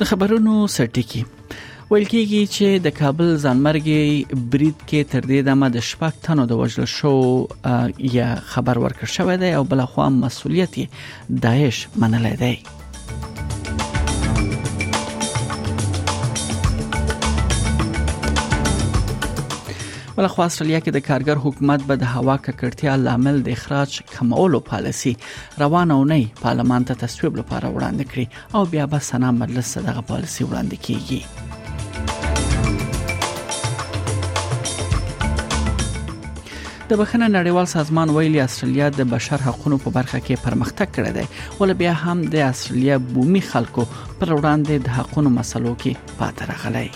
د خبرونو سرټکی ویل کېږي چې د کابل ځانمرګي برید کې تر دې دمه د شپږ تنو د وژل شو یا خبر ورکړ شوی دی او بل خو مسولیت داعش منلای دی بلخوا استرالیا کې د کارګر حکومت به د هوا ککړتیا لامل د اخراج کمولو پالیسي روانه اونۍ پارلمان ته تصویب لپاره وړاندې کړي او بیا به سنا مجلس ته دغه پالیسي وړاندې کیږي د بخښنې نړیوال سازمان ویلي استرالیا د بشر حقوقو په برخه کې پرمختګ کړی دی ول بیا هم د استرالیا بومي خلکو پر وړاندې د حقوقو مسلو کې پاتره غلای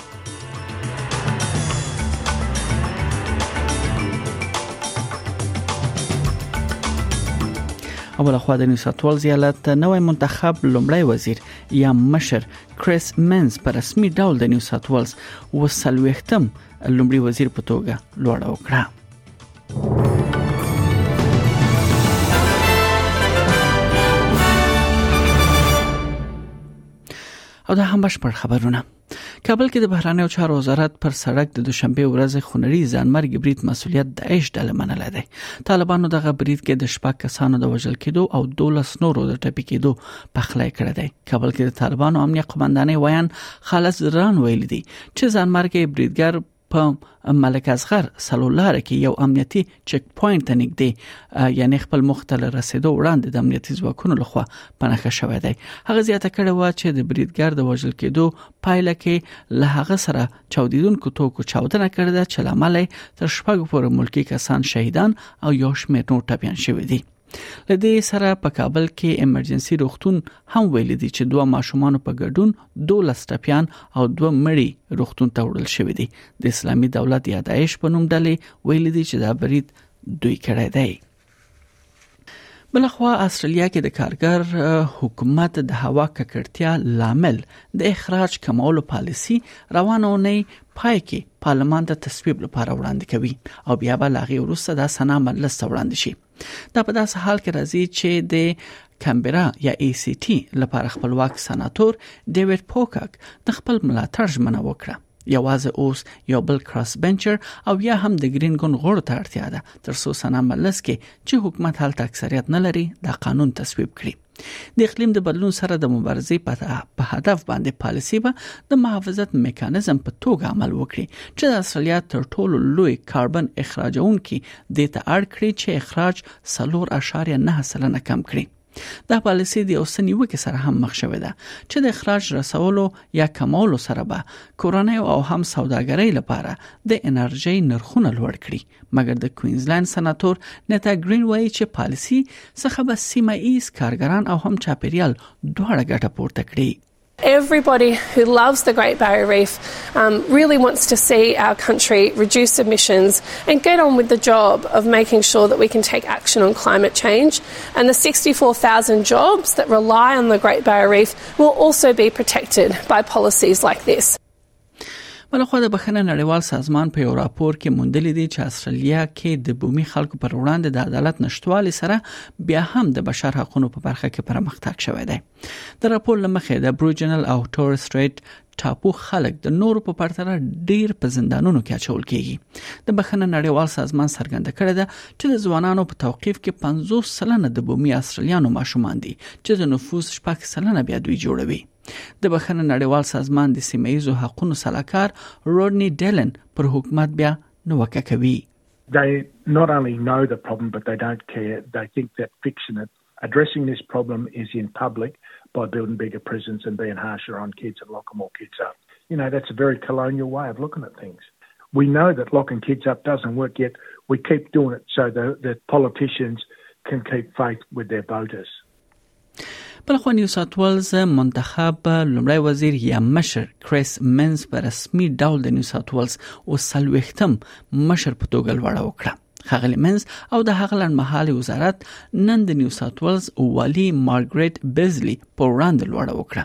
اوله خو د نیوساتوالز ایالت نوې منتخب لومړی وزیر یا مشر کریس منز پر رسمي ډول د نیوساتوالز وسلوختم لومړي وزیر په توګه لوړه وکړه او دا هم بشپړ خبرونه کابل کې د بهرانیو چارو وزارت پر سړک د دوشنبه ورځ خونړي ځانمرګي برید مسولیت د ایش ډله منلې ده طالبانو دغه برید کې د شپږ کسانو د وژل کېدو او 12 نورو د ټپي کېدو پخلای کړی دی کابل کې د طالبانو امنیه قومندانۍ ویان خالص ران ویل دي چې ځانمرګي بریدګر په ملک اصغر سلولار کې یو امنیتي چک پوینټ ته نږدې یعنی خپل مخ ته رسیدو وړاندې د امنیتي ځواکونو لخوا پنهخه شوې ده هغه زیاته کړې و چې د بریدګر د وژل کېدو پایله کې له هغه سره چاودیدونکو توکو چاودنه کړې ده چې لامل تر شپږ پورې ملکی کسان شهیدان او یو شمېر نور ټپيان شوې دي لدې سره په کابل کې ایمرجنسي روغتون هم ویل دي چې دوه ماشومان په ګډون 12 ټپيان او دوه مړي روغتون ته وړل شوې دي د اسلامي دولت یادایش په نوم ډلې ویل دي چې دا برید دوی کړی دی بلخوا استرالیا کې د کارګر حکومت د هوا ککړتیا لامل د اخراج کمولو پالیسی روانه اونۍ پای کې پارلمان د تصویب لپاره وړاندې کوي او بیا به لاغي وروسته د سنا مجلس ته وړاندې شي دا په داسې حال کې راځي چې د کمبرا یا ای سی ټي لپاره خپلواک سناتور ډیوډ پوکاک د خپل ملاتړ ژمنه وکړه یوازې اوس یو بل کراس بنچر او یا هم د ګرین ګون غړو ته اړتیا ده ترڅو سنا ملس کې چې حکومت هلته اکثریت نه لري دا قانون تصویب کړي د اقلیم د بدلون سره د مبارزې په هدف باندې پالیسی به د محافظت میکانیزم په توګه عمل وکړي چې د استرالیا تر ټولو لوی کاربن اخراجونکي د ته اړ کړي چې اخراج 3.9 سلنه کم کړي دا پالیسی د اوسنی وکي سره هم مخ شوې ده چې د اخراج رسولو یا کمولو سره به کورنۍ او هم سوداګرۍ لپاره د انرژي نرخونه لوړ کړي مګر د کوینزلند سناتور نتا ګرین وایي چې پالیسي څخه به سیمه ایز کارګران او هم چاپیریال دواړه ګټه پورته کړي everybody who loves the Great Barrier Reef um, really wants to see our country reduce emissions and get on with the job of making sure that we can take action on climate change. And the 64,000 jobs that rely on the Great Barrier Reef will also be protected by policies like this. بلخو د بخنه نړیوال سازمان په یو راپور کې موندلې دي چې استرالیا کې د بومي خلکو پر وړاندې د عدالت نشټوالي سره بیا هم د بشر حقوقو په برخه کې پرمختګ شوی دی د راپور لمخې د بروجنل او تور سټریټ ټاپو خلک د نورو په پرتله ډیر په زندانونو کې اچول کیږي د بخنه نړیوال سازمان څرګنده کړې ده چې د ځوانانو په توقيف کې 50 سلنه د بومي استرالیانو ماشومان دي چې د نفوس شپږ سلنه بیا دوی جوړوي د نړیوال سازمان د سیمه حقوقو سلاکار ډیلن پر حکومت بیا نوکه کوي They not only know the problem, but they don't care. They think that fixing it, addressing this problem is in public by building bigger prisons and being harsher on kids and locking more kids up. You know, that's a very colonial way of looking at things. We know that locking kids up doesn't work yet. We keep doing it so that the politicians can keep faith with their voters. بل خو نیو ساوت ویلز منتخب لومړی وزیر یا مشر کریس منز په رسمي ډول د نیو ساوت ویلز او سلوختم مشر په توګه لوړه وکړه خغلی منز او د هغه لنډمحالي وزارت نن د نیو ساوت ویلز والي مارګریټ بیزلی په وړاندې لوړه وکړه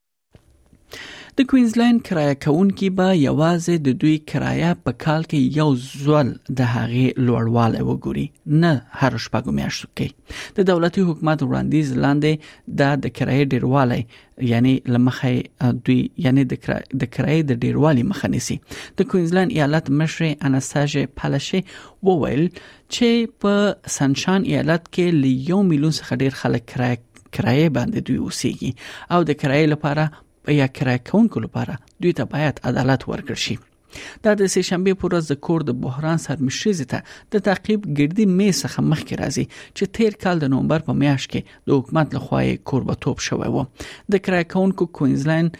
د کوینزلند کرایه کوونکي به یوازې د دوی کرایه په کال کې یو ځل د هغې لوړوالی وګوري نه هر شپږو میاشتو کې د دولتي حکومت وړاندیز لاندې دا د کرایې ډیروالی یعنی لمخې دوی یعنی د کرایې د ډیروالی مخه نیسي د کوینزلند ایالت مشر اناستاژه پالشي وویل چې په سنشان ایالت کې ل یو میلیون څخه ډیر خلک کرایه کرایه باندې دوی اوسېږي او د کرایې لپاره یا کرایه کونکو لپاره دوی ته باید عدالت ورکړ شي دا د سې شنبه پر ورځ د کور د بحران سرمشريزه ته د تعقیب ګردي می څخه مخکې راځي چې تیر کال د نومبر په میاشت کې د حکومت لخوا یې کوربتوب شوی و د کرایکونکو کوینزلند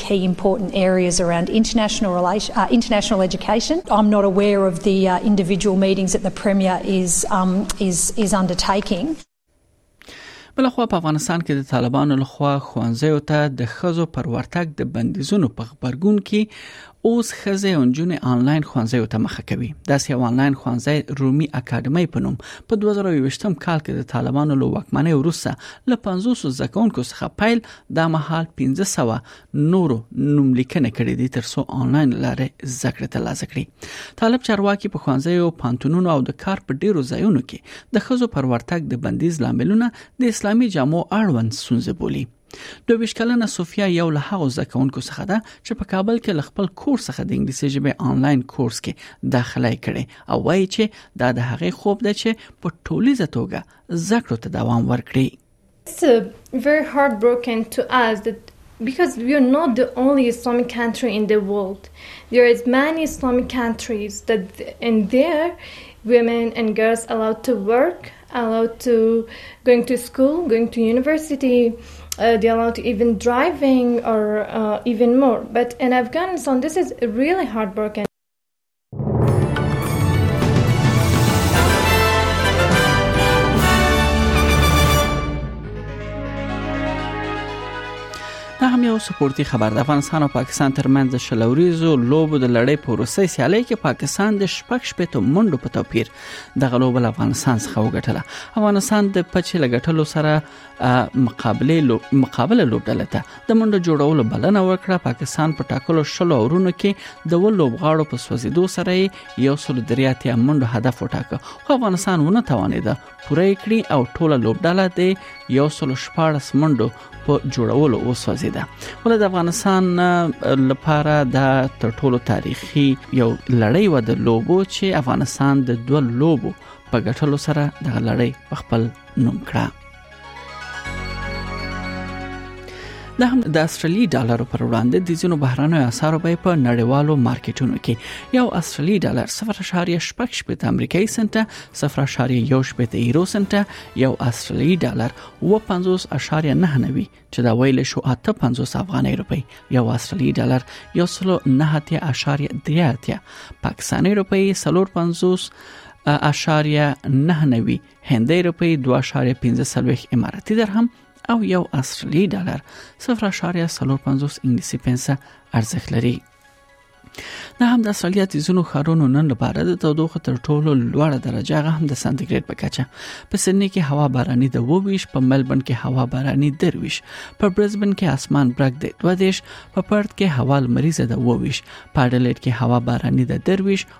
کي امپورټنټ ايريز اراونډ انټرنيشنل ايجوکيشن آم ناټ اوير اف دي انډيويډويل ميټينګز ذات دي پريمير ايز انډرټيکينګ. بلخوا په افغانستان کې د طالبانو لخوا ښوونځیو ته د ښځو پر ورتګ د بندیزونو په غبرګون کې اوس خزه او نجونې انلاین ښوونځیو ته مخه کوي دا سی انلاین ښوونځی رومي اکیډمي په نوم په 2020 کال کې د طالبانو له واکمنۍ وروسته له 500 زکونکو څخه پیل دا مهال 1500 نورو نوم لیکنه کړې دي ترڅو انلاین لارې زده کړې ترلاسه کړي طالب چارواکي په خوانځیو پانتونونو او د کار په ډیرو ځایونو کې د خزو پر ورتګ د بندیز لاملونه د اسلامي جامو اړوند سنځه بولی دوه ویش کلنه صوفیا یو له هغو زکونکو څخه ده چې په کابل کې له خپل کور څخه د انګلیسي ژبې آنلاین کورس کې داخله کړي او وایي چې دا د هغې خوب ده چې په ټولیزه توګه زکړو ته دوام ورکړي It's uh, very heartbroken to us that because we are not the only Islamic country in the world. There is many Islamic countries that in there women and girls allowed to work, allowed to going to school, going to university, uh, they're allowed to even driving or uh, even more. But in Afghanistan, this is really heartbroken. دا هم یو سپورتي خبر د افغانستان او پاکستان ترمنځ شلوريزو لوبو د لړۍ په وروستۍ سیالۍ کې پاکستان د شپږ شپېتو منډو په توپیر د غلوب افغانستان څخه وګټله افغانستان د پچې لګټلو سره مقابله لوبډله ته د منډه جوړولو بلنه ورکړه پاکستان په ټاکلو شلو اورونو کې د ول لوبغاړو په سوزیدو سره یو سل دریاتیا منډه هدف وټاکه خو افغانستان ونه توانید پوره کړی او ټوله لوبډله د یو سل شپارس منډو په جوړولو وسوځیده ولې د افغانستان لپاره د تر ټولو تاریخي یو لړۍ و د لوبو چې افغانستان د دوه لوبو په ګټلو سره د لړۍ په خپل نوم کړه د هم د استرالی ډالر پر وړاندې د ځینو بهرانه اسعارو بیه په نړیوالو مارکیټونو کې یو استرالی ډالر 0.8 امریکایي سنت 0.1 یورو سنت یو استرالی ډالر و 50.99 چې دا ویل شو 850 افغاني روپی یو استرالی ډالر یو سلو 9.3 پاکستاني روپی 350 اشاریه 99 هندۍ روپۍ 2.15 اماراتي درهم او یو استرالی ډالر 0.45 انګلیسي پنسه ارزښت لري دا هم د استرالیا د زونو خارونو نن لپاره د تودوخه تر ټولو لوړه درجه غه هم د سانتیګریډ په کچه په سنې کې هوا باراني د 22 په ملبن کې هوا باراني د 23 په برزبن کې اسمان برګ د 22 په پرت کې هوا لمریزه د 22 په اډلېټ کې هوا باراني د 23